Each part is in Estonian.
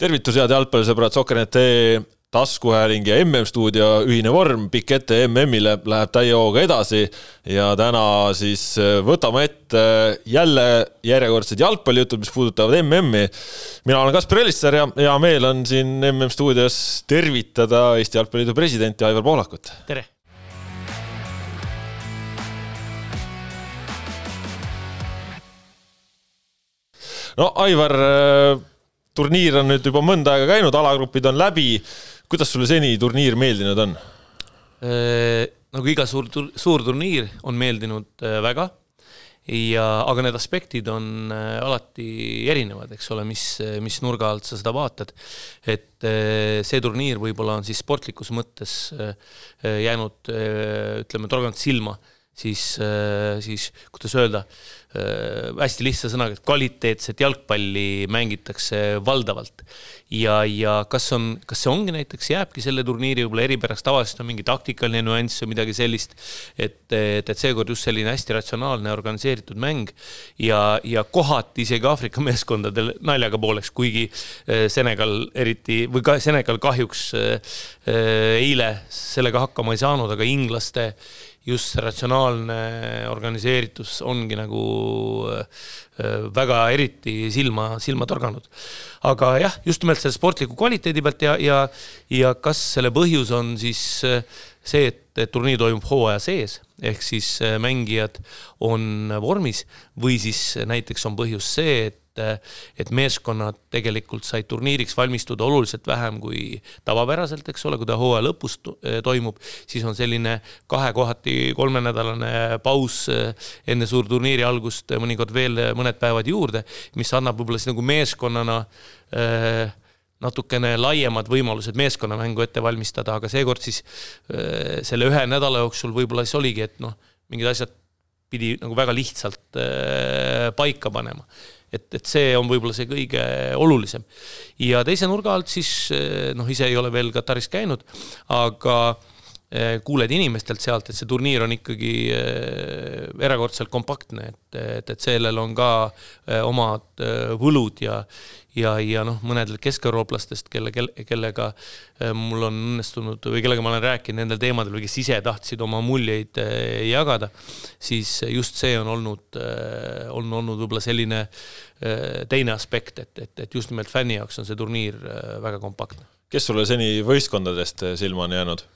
tervitus, head jalgpallisõbrad, Sokker.net.ee taskuhääling ja MM-stuudio ühine vorm, pikk ette MM-ile läheb täie hooga edasi ja täna siis äh, võtame ette jälle järjekordsed jalgpallijutud, mis puudutavad MM-i. mina olen Kaspar Elisser ja hea meel on siin MM-stuudios tervitada Eesti Jalgpalliliidu presidenti Aivar Pohlakut. tere! no Aivar äh, turniir on nüüd juba mõnda aega käinud, alagrupid on läbi. kuidas sulle seni turniir meeldinud on? Äh, nagu iga suur, suur turniir on meeldinud äh, väga ja, aga need aspektid on äh, alati erinevad, eks ole, mis, mis nurga alt sa seda vaatad. et see turniir võib-olla on siis sportlikus mõttes jäänud, ütleme, torganud silma, siis, siis kuidas öelda Äh, hästi lihtsa sõnaga, et kvaliteetset jalgpalli mängitakse valdavalt. ja, ja kas on, kas see ongi näiteks, jääbki selle turniiri võib-olla eripärast, tavaliselt on mingi taktikaline nüanss või midagi sellist, et, et, et seekord just selline hästi ratsionaalne organiseeritud mäng ja, ja kohati isegi Aafrika meeskondadel naljaga pooleks, kuigi äh, Senegal eriti või ka Senegal kahjuks äh, eile sellega hakkama ei saanud, aga inglaste just see ratsionaalne organiseeritus ongi nagu äh, väga eriti silma, silma torganud. aga jah, just nimelt selle sportliku kvaliteedi pealt ja, ja, ja kas selle põhjus on siis äh, see, et, et turniir toimub hooaja sees, ehk siis äh, mängijad on vormis või siis näiteks on põhjus see, et et meeskonnad tegelikult said turniiriks valmistuda oluliselt vähem kui tavapäraselt, eks ole, kui ta hooaja lõpus toimub, siis on selline kahe, kohati kolmenädalane paus enne suurturniiri algust, mõnikord veel mõned päevad juurde, mis annab võib-olla siis nagu meeskonnana äh, natukene laiemad võimalused meeskonnamängu ette valmistada, aga seekord siis äh, selle ühe nädala jooksul võib-olla siis oligi, et noh, mingid asjad pidi nagu väga lihtsalt äh, paika panema et, et see on võib-olla see kõige olulisem. ja teise nurga alt siis noh, ise ei ole veel Kataris käinud, aga eh, kuuled inimestelt sealt, et see turniir on ikkagi eh, erakordselt kompaktne, et, et, et sellel on ka eh, omad võlud ja, ja, ja noh, mõnedel keskeurooplastest, kelle, kelle, kellega mul on õnnestunud või kellega ma olen rääkinud nendel teemadel või kes ise tahtsid oma muljeid jagada, siis just see on olnud, on olnud võib-olla selline teine aspekt, et, et, et just nimelt fänni jaoks on see turniir väga kompaktne. kes sulle seni võistkondadest silma on jäänud?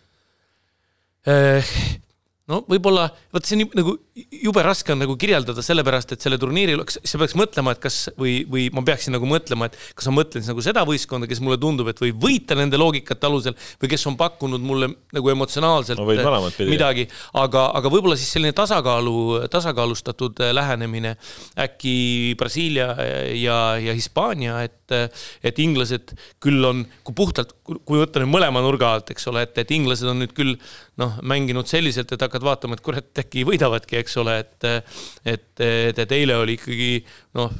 No võib-olla, vot see on nagu jube raske on nagu kirjeldada, sellepärast et selle turniiri, sa peaks mõtlema, et kas või, või ma peaksin nagu mõtlema, et kas ma mõtlen siis nagu seda võistkonda, kes mulle tundub, et võib võita nende loogikate alusel või kes on pakkunud mulle nagu emotsionaalselt no, midagi, aga, aga võib-olla siis selline tasakaalu, tasakaalustatud lähenemine äkki Brasiilia ja, ja Hispaania, et et inglased küll on, kui puhtalt, kui võtta nüüd mõlema nurga alt, eks ole, et, et inglased on nüüd küll noh, mänginud selliselt, et hakkad vaatama, et kurat, äkki võidavadki, eks ole, et et, et, et eile oli ikkagi noh,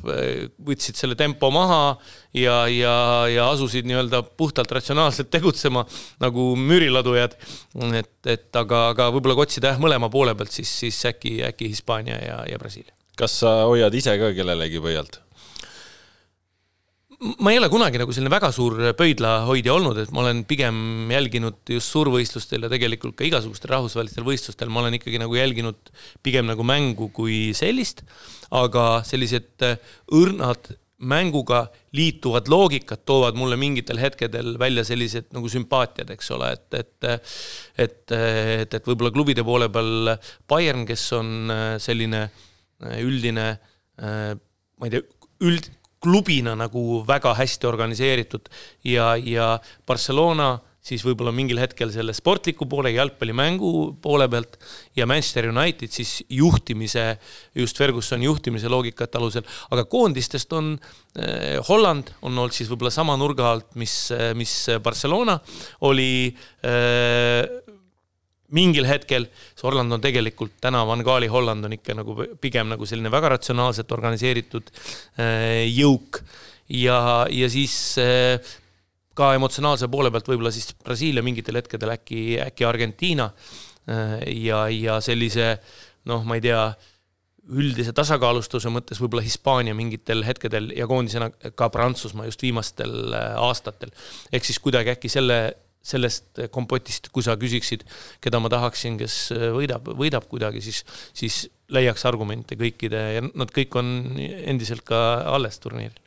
võtsid selle tempo maha ja, ja, ja asusid nii-öelda puhtalt ratsionaalselt tegutsema nagu müüriladujad. et, et aga, aga võib-olla kui otsida jah, mõlema poole pealt, siis, siis äkki, äkki Hispaania ja, ja Brasiilia. kas sa hoiad ise ka kellelegi pöialt? Ma ei ole kunagi nagu selline väga suur pöidlahoidja olnud, et ma olen pigem jälginud just suurvõistlustel ja tegelikult ka igasugustel rahvusvahelistel võistlustel, ma olen ikkagi nagu jälginud pigem nagu mängu kui sellist, aga sellised äh, õrnad mänguga liituvad loogikad toovad mulle mingitel hetkedel välja sellised nagu sümpaatiad, eks ole, et, et et, et, et võib-olla klubide poole peal Bayern, kes on äh, selline äh, üldine ma ei tea, üld, klubina nagu väga hästi organiseeritud ja, ja Barcelona siis võib-olla mingil hetkel selle sportliku poole, jalgpallimängu poole pealt ja Manchester United siis juhtimise, just Fergusoni juhtimise loogikate alusel, aga koondistest on eh, Holland on olnud siis võib-olla sama nurga alt, mis, mis Barcelona oli eh, mingil hetkel, see Holland on tegelikult täna, Van Gaali Holland on ikka nagu pigem nagu selline väga ratsionaalselt organiseeritud äh, jõuk ja, ja siis äh, ka emotsionaalse poole pealt võib-olla siis Brasiilia mingitel hetkedel äkki, äkki Argentiina äh, ja, ja sellise noh, ma ei tea, üldise tasakaalustuse mõttes võib-olla Hispaania mingitel hetkedel ja koondisena ka Prantsusmaa just viimastel aastatel. ehk siis kuidagi äkki selle, sellest kompotist, kui sa küsiksid, keda ma tahaksin, kes äh, võidab, võidab kuidagi, siis, siis leiaks argumente kõikide ja nad kõik on endiselt ka alles turniiril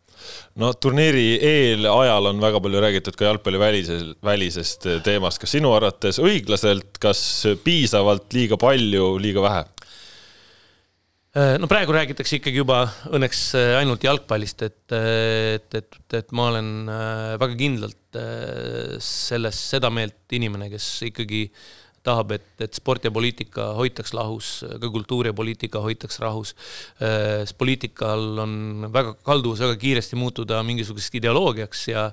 no turniiri eelajal on väga palju räägitud ka jalgpalli välisel, välisest teemast, kas sinu arvates õiglaselt, kas piisavalt, liiga palju, liiga vähe? Äh, no praegu räägitakse ikkagi juba õnneks äh, ainult jalgpallist, et, äh, et, et, et ma olen väga kindlalt selles, seda meelt inimene, kes ikkagi tahab, et, et sport ja poliitika hoitaks lahus, ka kultuur ja poliitika hoitaks rahus. poliitikal on väga kalduvus väga kiiresti muutuda mingisuguseks ideoloogiaks ja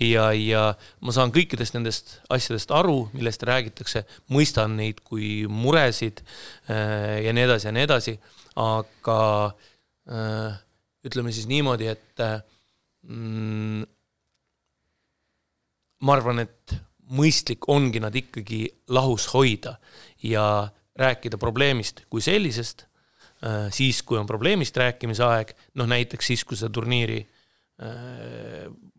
ja, ja ma saan kõikidest nendest asjadest aru, millest räägitakse, mõistan neid kui muresid ja nii edasi ja nii edasi aga äh, ütleme siis niimoodi, et äh, mm, ma arvan, et mõistlik ongi nad ikkagi lahus hoida ja rääkida probleemist kui sellisest, äh, siis kui on probleemist rääkimise aeg, noh näiteks siis, kui seda turniiri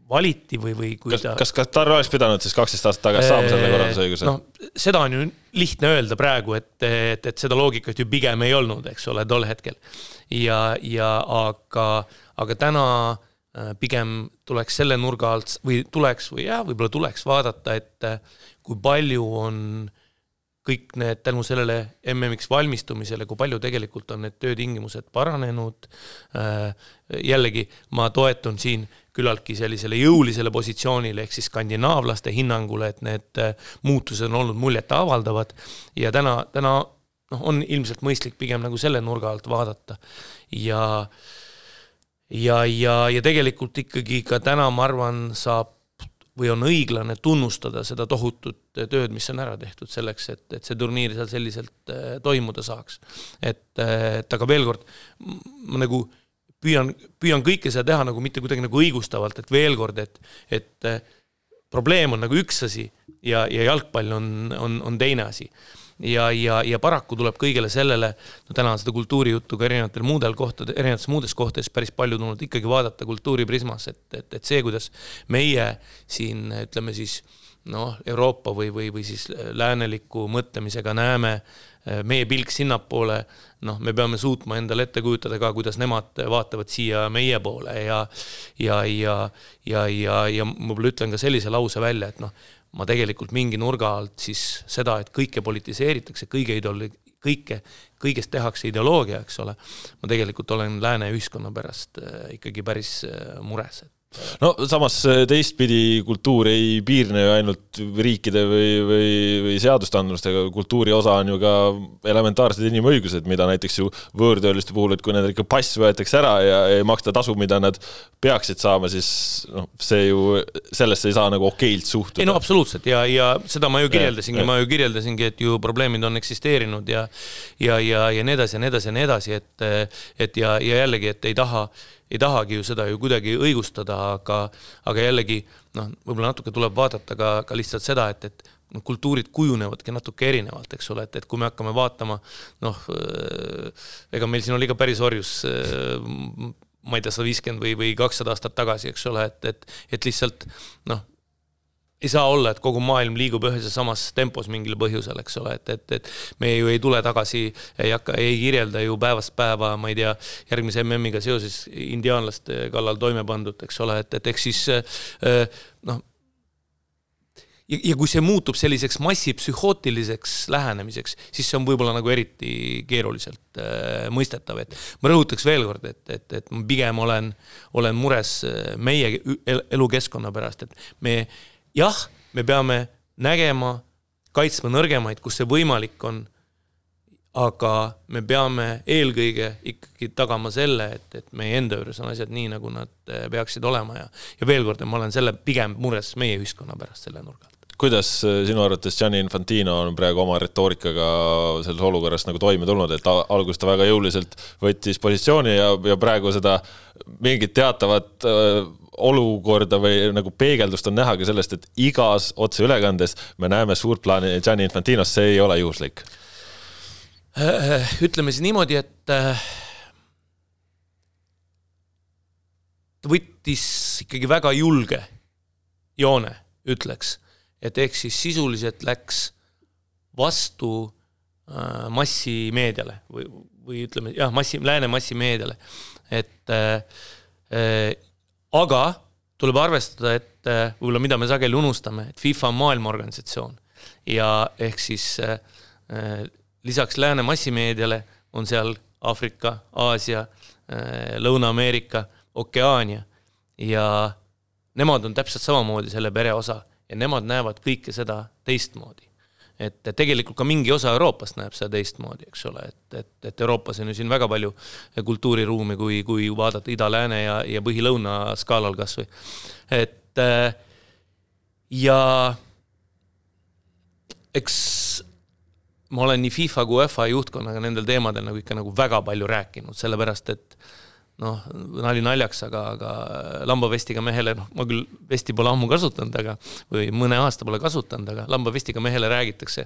valiti või, või kui kas, ta kas Katar oleks pidanud siis kaksteist aastat tagasi saama selle korraldusõiguse? noh, seda on ju lihtne öelda praegu, et, et, et seda loogikat ju pigem ei olnud, eks ole, tol hetkel. ja, ja aga, aga täna äh, pigem tuleks selle nurga alt või tuleks või jah, võib-olla tuleks vaadata, et äh, kui palju on kõik need tänu sellele MM-iks valmistumisele, kui palju tegelikult on need töötingimused paranenud. Äh, jällegi ma toetun siin küllaltki sellisele jõulisele positsioonile ehk siis skandinaavlaste hinnangule, et need äh, muutused on olnud muljetavaldavad ja täna, täna noh, on ilmselt mõistlik pigem nagu selle nurga alt vaadata ja ja, ja, ja tegelikult ikkagi ka täna ma arvan, saab või on õiglane tunnustada seda tohutut tööd, mis on ära tehtud selleks, et, et see turniir seal selliselt äh, toimuda saaks. et, äh, et aga veel kord, ma nagu püüan, püüan kõike seda teha nagu mitte kuidagi nagu õigustavalt, et veel kord, et, et eh, probleem on nagu üks asi ja, ja jalgpall on, on, on teine asi. Ja, ja, ja paraku tuleb kõigele sellele, no täna on seda kultuurijuttu ka erinevatel muudel kohtadel, erinevates muudes kohtades päris palju tulnud ikkagi vaadata kultuuriprismas, et, et, et see, kuidas meie siin ütleme siis noh, Euroopa või, või, või siis lääneliku mõtlemisega näeme eh, meie pilk sinnapoole noh, me peame suutma endale ette kujutada ka, kuidas nemad vaatavad siia meie poole ja ja, ja, ja, ja, ja ma võib-olla ütlen ka sellise lause välja, et noh, ma tegelikult mingi nurga alt siis seda, et kõike politiseeritakse, kõige ideolo-, kõike, kõigest tehakse ideoloogia, eks ole, ma tegelikult olen lääne ühiskonna pärast äh, ikkagi päris äh, mures, et no samas äh, teistpidi kultuur ei piirne ju ainult riikide või, või, või seaduste andmustega, kultuuri osa on ju ka elementaarsed inimõigused, mida näiteks ju võõrtööliste puhul, et kui nendel ikka pass võetakse ära ja ei maksta tasu, mida nad peaksid saama, siis noh, see ju, sellesse ei saa nagu okeilt suhtuda. ei no absoluutselt ja, ja seda ma ju kirjeldasingi, ma ju kirjeldasingi, et ju probleemid on eksisteerinud ja ja, ja, ja nii edasi ja nii edasi ja nii edasi, et et ja, ja jällegi, et ei taha ei tahagi ju seda ju kuidagi õigustada, aga, aga jällegi noh, võib-olla natuke tuleb vaadata ka, ka lihtsalt seda, et, et noh, kultuurid kujunevadki natuke erinevalt, eks ole, et, et kui me hakkame vaatama noh, ega meil siin oli ka päris orjus ma ei tea, sada viiskümmend või, või kakssada aastat tagasi, eks ole, et, et, et lihtsalt noh, ei saa olla, et kogu maailm liigub ühes ja samas tempos mingil põhjusel, eks ole, et, et, et me ju ei tule tagasi, ei hakka, ei kirjelda ju päevast päeva, ma ei tea, järgmise MM-iga seoses indiaanlaste kallal toime pandud, eks ole, et, et eks siis äh, noh, ja, ja kui see muutub selliseks massipsühhootiliseks lähenemiseks, siis see on võib-olla nagu eriti keeruliselt äh, mõistetav, et ma rõhutaks veel kord, et, et, et ma pigem olen, olen mures äh, meie elukeskkonna pärast, et me jah, me peame nägema, kaitsma nõrgemaid, kus see võimalik on. aga me peame eelkõige ikkagi tagama selle, et, et meie enda juures on asjad nii, nagu nad eh, peaksid olema ja, ja veel kord, ma olen selle pigem mures meie ühiskonna pärast selle nurga alt kuidas eh, sinu arvates Gianni Infantino on praegu oma retoorikaga selles olukorras nagu toime tulnud, et alguses ta väga jõuliselt võttis positsiooni ja, ja praegu seda mingit teatavat eh, olukorda või nagu peegeldust on näha ka sellest, et igas otseülekandes me näeme suurt plaani Gianni Infantinost, see ei ole juhuslik. ütleme siis niimoodi, et ta võttis ikkagi väga julge joone, ütleks, et ehk siis sisuliselt läks vastu äh, massimeediale või, või ütleme jah, massi, lääne massimeediale, et äh, äh aga tuleb arvestada, et äh, võib-olla mida me sageli unustame, et FIFA on maailmaorganisatsioon. Ja ehk siis äh lisaks lääne massimeediale on seal Aafrika, Aasia äh,, Lõuna-Ameerika, Okeaania. Ja nemad on täpselt samamoodi selle pere osa ja nemad näevad kõike seda teistmoodi et tegelikult ka mingi osa Euroopast näeb seda teistmoodi, eks ole, et, et, et Euroopas on ju siin väga palju kultuuriruumi, kui, kui vaadata ida-lääne ja, ja põhi-lõuna skaalal kas või. et ja eks ma olen nii FIFA kui UEFA juhtkonnaga nendel teemadel nagu ikka nagu väga palju rääkinud, sellepärast et noh, nali naljaks, aga, aga lambavestiga mehele, noh, ma küll vesti pole ammu kasutanud, aga või mõne aasta pole kasutanud, aga lambavestiga mehele räägitakse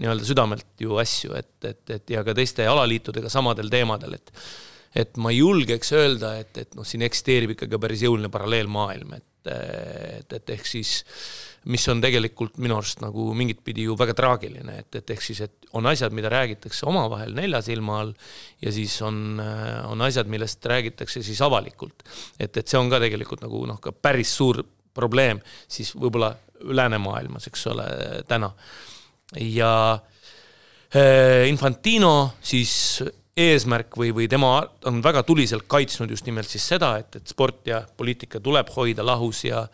nii-öelda südamelt ju asju, et, et, et ja ka teiste alaliitudega samadel teemadel, et et ma julgeks öelda, et, et noh, siin eksisteerib ikkagi päris jõuline paralleelmaailm, et, et, et ehk siis äh, mis on tegelikult minu arust nagu mingit pidi ju väga traagiline, et, et ehk siis, et on asjad, mida räägitakse omavahel nelja silma all ja siis on, on asjad, millest räägitakse siis avalikult. et, et see on ka tegelikult nagu noh, ka päris suur probleem siis võib-olla läänemaailmas, eks ole, täna. ja eh, Infantino siis eesmärk või, või tema on väga tuliselt kaitsnud just nimelt siis seda, et, et sport ja poliitika tuleb hoida lahus ja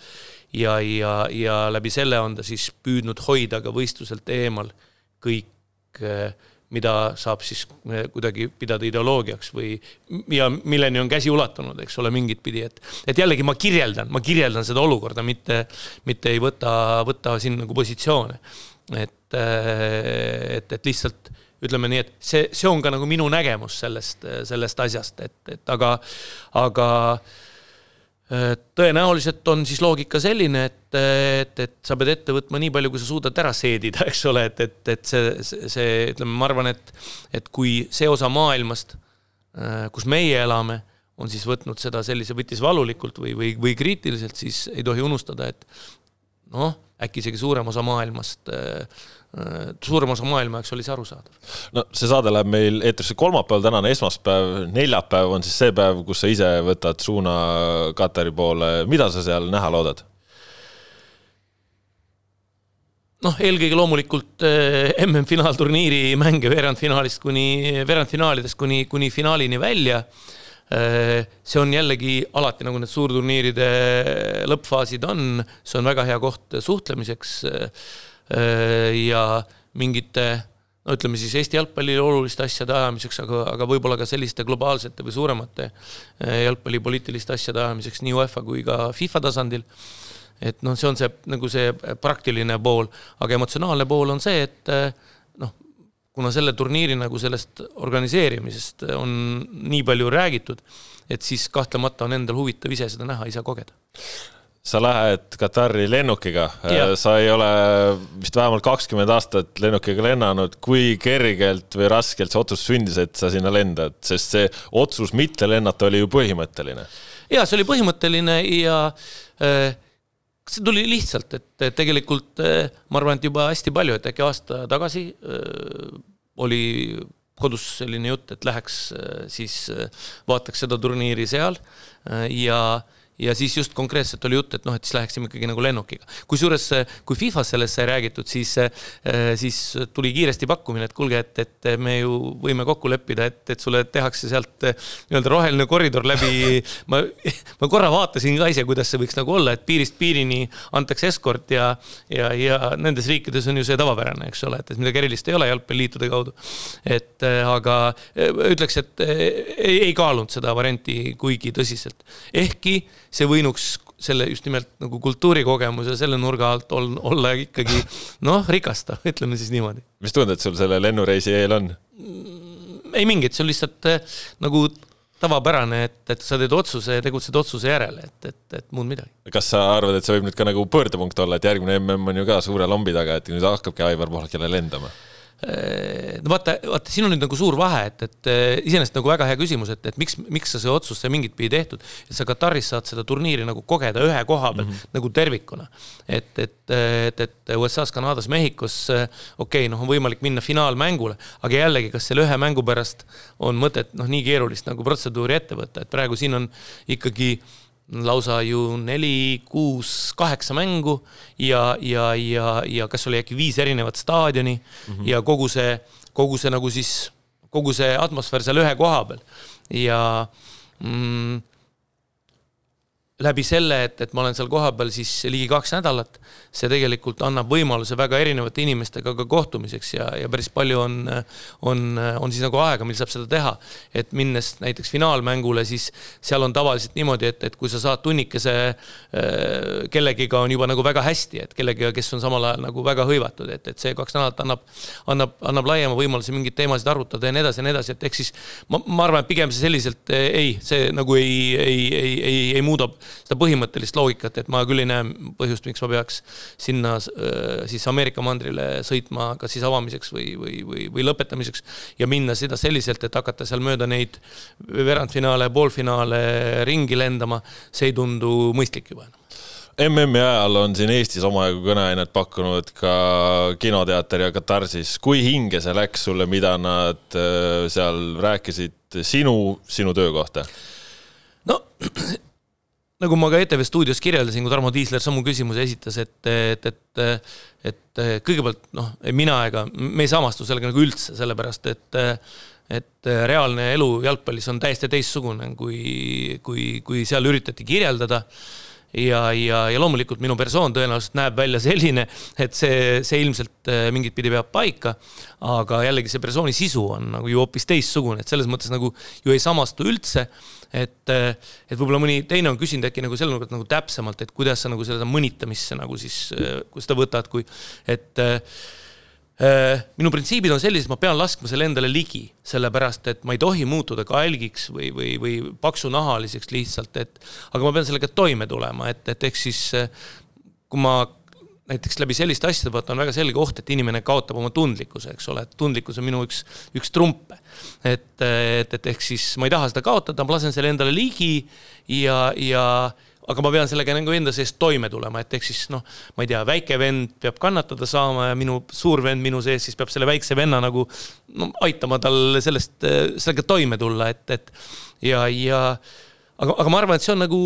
ja, ja, ja läbi selle on ta siis püüdnud hoida ka võistluselt eemal kõik, eh, mida saab siis eh, kuidagi pidada ideoloogiaks või ja milleni on käsi ulatunud, eks ole, mingit pidi, et et jällegi ma kirjeldan, ma kirjeldan seda olukorda, mitte, mitte ei võta, võta siin nagu positsioone. et, eh, et, et lihtsalt ütleme nii, et see, see on ka nagu minu nägemus sellest, sellest asjast, et, et aga, aga äh, tõenäoliselt on siis loogika selline, et, et, et sa pead ette võtma nii palju, kui sa suudad ära seedida, eks ole, et, et, et see, see, ütleme, ma arvan, et, et kui see osa maailmast, kus meie elame, on siis võtnud seda sellise, võttis valulikult või, või, või kriitiliselt, siis ei tohi unustada, et noh, äkki isegi suurem osa maailmast Äh, suurem osa maailma jaoks oli see arusaadav. no see saade läheb meil eetrisse kolmapäeval, tänane esmaspäev, neljapäev on siis see päev, kus sa ise võtad suuna Katari poole, mida sa seal näha loodad? noh, eelkõige loomulikult äh, MM-finaalturniiri mänge veerandfinaalist kuni, veerandfinaalidest kuni, kuni finaalini välja äh, see on jällegi alati, nagu need suurturniiride lõppfaasid on, see on väga hea koht suhtlemiseks Äh, ja mingite no ütleme siis Eesti jalgpallile oluliste asjade ajamiseks, aga, aga võib-olla ka selliste globaalsete või suuremate äh, jalgpallipoliitiliste asjade ajamiseks nii UEFA kui ka FIFA tasandil. et noh, see on see nagu see praktiline pool, aga emotsionaalne pool on see, et äh, noh, kuna selle turniiri nagu sellest organiseerimisest on nii palju räägitud, et siis kahtlemata on endal huvitav ise seda näha, ise kogeda. Sa lähed Katari lennukiga, sa ei ole vist vähemalt kakskümmend aastat lennukiga lennanud, kui kergelt või raskelt see otsus sündis, et sa sinna lendad, sest see otsus mitte lennata oli ju põhimõtteline. ja see oli põhimõtteline ja äh, see tuli lihtsalt, et tegelikult äh, ma arvan, et juba hästi palju, et äkki aasta tagasi äh, oli kodus selline jutt, et läheks äh, siis vaataks seda turniiri seal ja äh, ja siis just konkreetselt oli jutt, et noh, et siis läheksime ikkagi nagu lennukiga. kusjuures, kui Fifas sellest sai räägitud, siis, äh, siis tuli kiiresti pakkumine, et kuulge, et, et me ju võime kokku leppida, et, et sulle tehakse sealt nii-öelda roheline koridor läbi. ma, ma korra vaatasin ka ise, kuidas see võiks nagu olla, et piirist piirini antakse eskort ja, ja, ja nendes riikides on ju see tavapärane, eks ole, et, et midagi erilist ei ole jalgpalliliitude kaudu. et aga ütleks, et ei, ei kaalunud seda varianti kuigi tõsiselt, ehkki see võinuks selle just nimelt nagu kultuurikogemuse selle nurga alt ol, olla ikkagi noh, rikastav, ütleme siis niimoodi. mis tunded sul selle lennureisi eel on? Mm, ei mingit, see on lihtsalt eh, nagu tavapärane, et, et sa teed otsuse ja tegutsed otsuse järel, et, et, et muud midagi. kas sa arvad, et see võib nüüd ka nagu pöördepunkt olla, et järgmine mm on ju ka suure lombi taga, et nüüd hakkabki Aivar Pohlak jälle lendama? No vaata, vaata, siin on nüüd nagu suur vahe, et, et iseenesest nagu väga hea küsimus, et, et miks, miks sa see otsus sai mingit pidi tehtud. et sa Kataris saad seda turniiri nagu kogeda ühe koha peal mm -hmm. nagu tervikuna. et, et, et, et USA-s, Kanadas, Mehhikos, okei okay,, noh, on võimalik minna finaalmängule, aga jällegi, kas selle ühe mängu pärast on mõtet noh, nii keerulist nagu protseduuri ette võtta, et praegu siin on ikkagi lausa ju neli, kuus, kaheksa mängu ja, ja, ja, ja kas oli äkki viis erinevat staadioni mm -hmm. ja kogu see, kogu see nagu siis, kogu see atmosfäär seal ühe koha peal ja mm, läbi selle, et, et ma olen seal kohapeal siis ligi kaks nädalat, see tegelikult annab võimaluse väga erinevate inimestega ka kohtumiseks ja, ja päris palju on, on, on siis nagu aega, mil saab seda teha. et minnes näiteks finaalmängule, siis seal on tavaliselt niimoodi, et, et kui sa saad tunnikese äh, kellegiga on juba nagu väga hästi, et kellegiga, kes on samal ajal nagu väga hõivatud, et, et see kaks nädalat annab, annab, annab laiema võimaluse mingeid teemasid arutada ja nii edasi ja nii edasi, et ehk siis ma, ma arvan, et pigem see selliselt ei, see nagu ei, ei, ei, ei, ei muuda seda põhimõttelist loogikat, et ma küll ei näe põhjust, miks ma peaks sinna äh, siis Ameerika mandrile sõitma kas siis avamiseks või, või, või, või lõpetamiseks ja minna seda selliselt, et hakata seal mööda neid veerandfinaale, poolfinaale ringi lendama, see ei tundu mõistlik juba enam MM-i ajal on siin Eestis omajagu kõneainet pakkunud ka kinoteater ja Katarsis. kui hinge see läks sulle, mida nad äh, seal rääkisid sinu, sinu töö kohta? no nagu ma ka ETV stuudios kirjeldasin, kui Tarmo Tiisler samu küsimuse esitas, et, et, et, et kõigepealt noh, mina ega me ei samastu sellega nagu üldse, sellepärast et, et reaalne elu jalgpallis on täiesti teistsugune, kui, kui, kui seal üritati kirjeldada ja, ja, ja loomulikult minu persoon tõenäoliselt näeb välja selline, et see, see ilmselt mingit pidi peab paika. aga jällegi see persooni sisu on nagu ju hoopis teistsugune, et selles mõttes nagu ju ei samastu üldse et, et võib-olla mõni teine on küsinud äkki nagu selle nurga nagu täpsemalt, et kuidas sa nagu seda mõnitamisse nagu siis, kuidas seda võtad, kui et äh, minu printsiibid on sellised, ma pean laskma selle endale ligi, sellepärast et ma ei tohi muutuda kalgiks või, või, või paksunahaliseks lihtsalt, et aga ma pean sellega toime tulema, et, et ehk siis kui ma näiteks läbi selliste asjade vaata on väga selge oht, et inimene kaotab oma tundlikkuse, eks ole, et tundlikkus on minu üks, üks trumpe. et, et, et ehk siis ma ei taha seda kaotada, ma lasen selle endale ligi ja, ja aga ma pean sellega nagu enda sees toime tulema, et ehk siis noh, ma ei tea, väike vend peab kannatada saama ja minu suur vend minu sees siis peab selle väikse venna nagu no aitama tal sellest, sellega toime tulla, et, et ja, ja aga, aga ma arvan, et see on nagu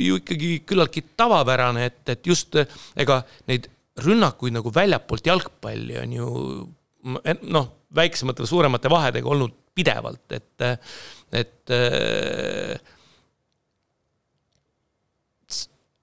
ju ikkagi küllaltki tavapärane, et, et just ega neid rünnakuid nagu väljapoolt jalgpalli on ju noh, väiksemate või suuremate vahedega olnud pidevalt, et, et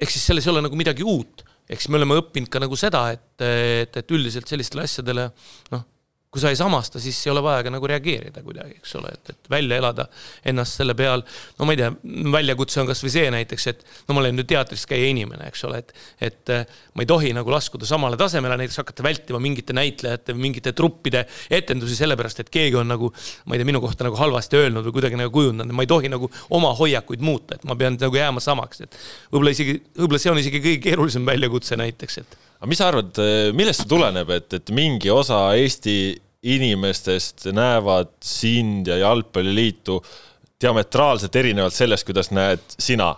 ehk siis selles ei ole nagu midagi uut, ehk siis me oleme õppinud ka nagu seda, et, et, et üldiselt sellistele asjadele noh, kui sa ei samasta, siis ei ole vaja ka nagu reageerida kuidagi, eks ole, et, et välja elada ennast selle peal. no ma ei tea, väljakutse on kasvõi see näiteks, et no ma olen nüüd teatris käija inimene, eks ole, et, et äh, ma ei tohi nagu laskuda samale tasemele, näiteks hakata vältima mingite näitlejate mingite truppide etendusi, sellepärast et keegi on nagu, ma ei tea, minu kohta nagu halvasti öelnud või kuidagi nagu kujundanud, ma ei tohi nagu oma hoiakuid muuta, et ma pean nagu jääma samaks, et võib-olla isegi, võib-olla see on isegi kõige keerulisem väljakutse näiteks, et aga mis sa arvad, millest see tuleneb, et, et mingi osa Eesti inimestest näevad sind ja Jalgpalliliitu diametraalselt erinevalt sellest, kuidas näed sina?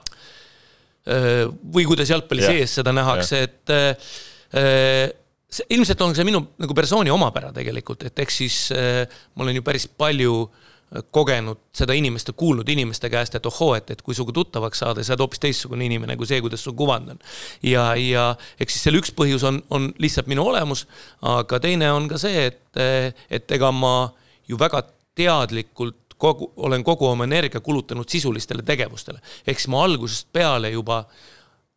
või kuidas jalgpalli yeah. sees seda nähakse, et äh, see, ilmselt on see minu nagu persooni omapära tegelikult, et eks siis äh, ma olen ju päris palju äh, kogenud seda inimest ja kuulnud inimeste käest, et ohoo, et, et kui sinuga tuttavaks saada, sa oled hoopis teistsugune inimene kui see, kuidas su kuvand on. ja, ja eks siis selle üks põhjus on, on lihtsalt minu olemus, aga teine on ka see, et, et ega ma ju väga teadlikult kogu, olen kogu oma energia kulutanud sisulistele tegevustele. ehk siis ma algusest peale juba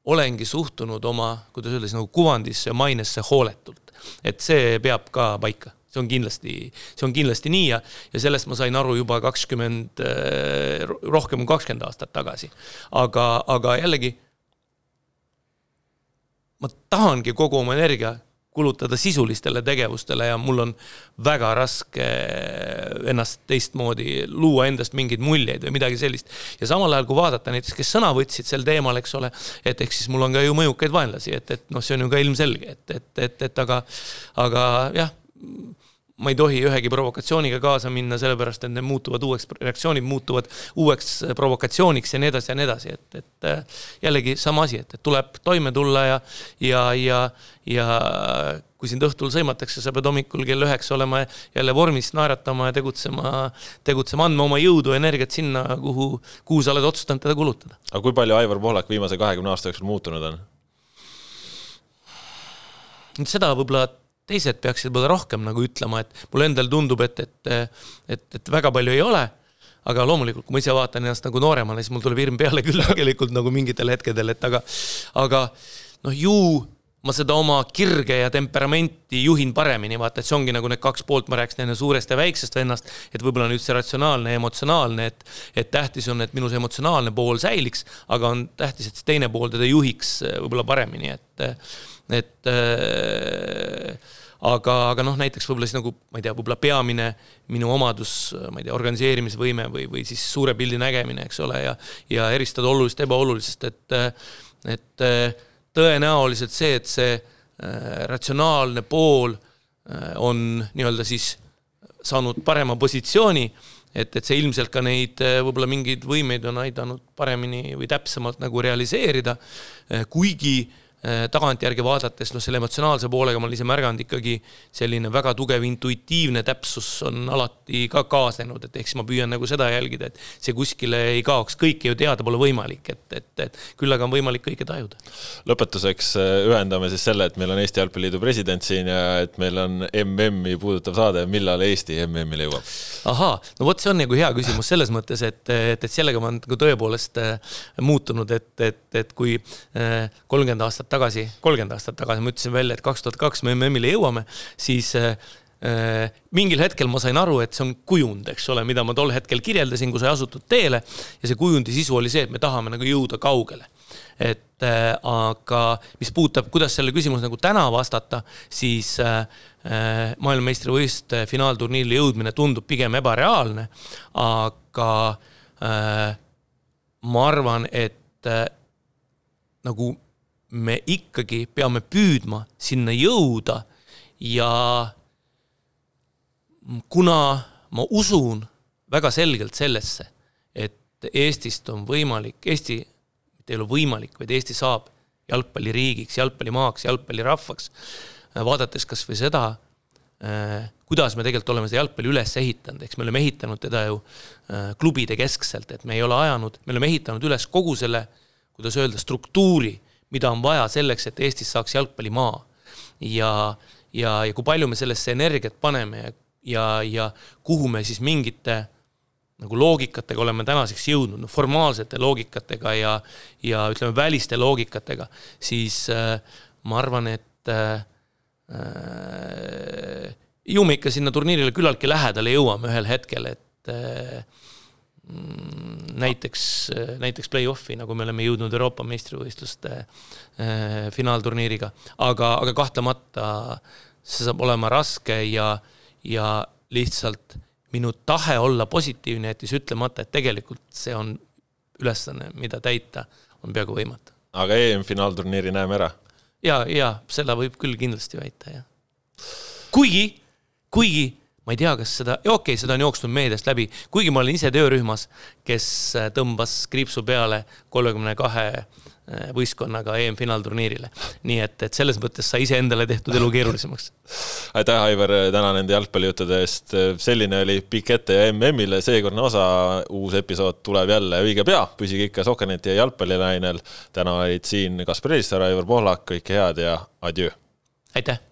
olengi suhtunud oma, kuidas öelda siis nagu kuvandisse ja mainesse hooletult. et see peab ka paika see on kindlasti, see on kindlasti nii ja, ja sellest ma sain aru juba kakskümmend, eh, rohkem kui kakskümmend aastat tagasi. aga, aga jällegi, ma tahangi kogu oma energia kulutada sisulistele tegevustele ja mul on väga raske ennast teistmoodi luua endast mingeid muljeid või midagi sellist. ja samal ajal, kui vaadata näiteks, kes sõna võtsid sel teemal, eks ole, et eks siis mul on ka ju mõjukaid vaenlasi, et, et noh, see on ju ka ilmselge, et, et, et, et aga, aga jah ma ei tohi ühegi provokatsiooniga kaasa minna, sellepärast et need muutuvad uueks, reaktsioonid muutuvad uueks provokatsiooniks ja nii edasi ja nii edasi, et, et äh, jällegi sama asi, et, et tuleb toime tulla ja, ja, ja, ja kui sind õhtul sõimatakse, sa pead hommikul kell üheksa olema jälle vormis, naeratama ja tegutsema, tegutsema, andma oma jõudu, energiat sinna, kuhu, kuhu sa oled otsustanud teda kulutada. aga kui palju Aivar Pohlak viimase kahekümne aasta jooksul muutunud on? seda võib-olla teised peaksid võib-olla rohkem nagu ütlema, et mulle endale tundub, et, et, et, et väga palju ei ole aga loomulikult, kui ma ise vaatan ennast nagu nooremana, siis mul tuleb hirm peale küll tegelikult nagu mingitel hetkedel, et aga, aga noh, ju ma seda oma kirge ja temperamenti juhin paremini, vaata, et see ongi nagu need kaks poolt, ma rääkisin enne suurest ja väiksest vennast, et võib-olla nüüd see ratsionaalne ja emotsionaalne, et et tähtis on, et minu see emotsionaalne pool säiliks, aga on tähtis, et see teine pool teda juhiks võib-olla paremini, et et äh, aga, aga noh, näiteks võib-olla siis nagu ma ei tea, võib-olla peamine minu omadus, ma ei tea, organiseerimisvõime või, või siis suure pildi nägemine, eks ole, ja ja eristada olulist ebaolulisest, et et tõenäoliselt see, et see äh, ratsionaalne pool äh, on nii-öelda siis saanud parema positsiooni, et, et see ilmselt ka neid äh, võib-olla mingeid võimeid on aidanud paremini või täpsemalt nagu realiseerida, kuigi äh, Äh, tagantjärgi vaadates, noh, selle emotsionaalse poolega ma olen ise märganud ikkagi selline väga tugev intuitiivne täpsus on alati ka kaasnenud, et ehk siis ma püüan nagu seda jälgida, et see kuskile ei kaoks, kõike ju teada pole võimalik, et, et, et küll aga on võimalik kõike tajuda. lõpetuseks äh, ühendame siis selle, et meil on Eesti Jalgpalliliidu president siin ja et meil on MM-i puudutav saade, millal Eesti MM-ile jõuab? ahaa, no vot, see on nagu hea küsimus selles mõttes, et, et, et sellega ma olen nagu tõepoolest äh, muutunud, et, et, et kui kolmkümmend aastat tagasi, kolmkümmend aastat tagasi ma ütlesin välja, et kaks tuhat kaks me MM-ile jõuame, siis äh, äh, mingil hetkel ma sain aru, et see on kujund, eks ole, mida ma tol hetkel kirjeldasin, kui sai asutud teele ja see kujundi sisu oli see, et me tahame nagu jõuda kaugele. et äh, aga mis puudutab, kuidas selle küsimusele nagu täna vastata, siis äh, äh maailmameistrivõistluste finaalturniirile jõudmine tundub pigem ebareaalne, aga äh, ma arvan, et äh, nagu me ikkagi peame püüdma sinna jõuda. Ja kuna ma usun väga selgelt sellesse, et Eestist on võimalik, Eesti mitte ei ole võimalik, vaid Eesti saab jalgpalliriigiks, jalgpallimaaks, jalgpallirahvaks, vaadates kas või seda, kuidas me tegelikult oleme seda jalgpalli üles ehitanud, eks me oleme ehitanud teda ju klubide keskselt, et me ei ole ajanud, me oleme ehitanud üles kogu selle, kuidas öelda, struktuuri mida on vaja selleks, et Eestis saaks jalgpallimaa. ja, ja, ja kui palju me sellesse energiat paneme ja, ja, ja kuhu me siis mingite nagu loogikatega oleme tänaseks jõudnud, no formaalsete loogikatega ja, ja ütleme, väliste loogikatega, siis äh, ma arvan, et äh, äh, ju me ikka sinna turniirile küllaltki lähedale jõuame ühel hetkel, et äh, näiteks, näiteks play-off'i, nagu me oleme jõudnud Euroopa meistrivõistluste äh, finaalturniiriga, aga, aga kahtlemata see saab olema raske ja, ja lihtsalt minu tahe olla positiivne jättis ütlemata, et tegelikult see on ülesanne, mida täita on peaaegu võimatu. aga EM-finaalturniiri näeme ära? ja, ja seda võib küll kindlasti väita, jah. kuigi, kuigi ma ei tea, kas seda, okei okay,, seda on jooksnud meediast läbi, kuigi ma olin ise töörühmas, kes äh, tõmbas kriipsu peale kolmekümne kahe äh, võistkonnaga EM-finaalturniirile. nii et, et selles mõttes sai iseendale tehtud elu keerulisemaks. aitäh, Aivar, täna nende jalgpallijuttude eest. selline oli pikk ette ja MM-ile seekordne osa. uus episood tuleb jälle õige pea, püsige ikka Sokkerneti ja jalgpallilainel. täna olid siin Kaspar Elissaar, Aivar Pohlak, kõike head ja adjöö. aitäh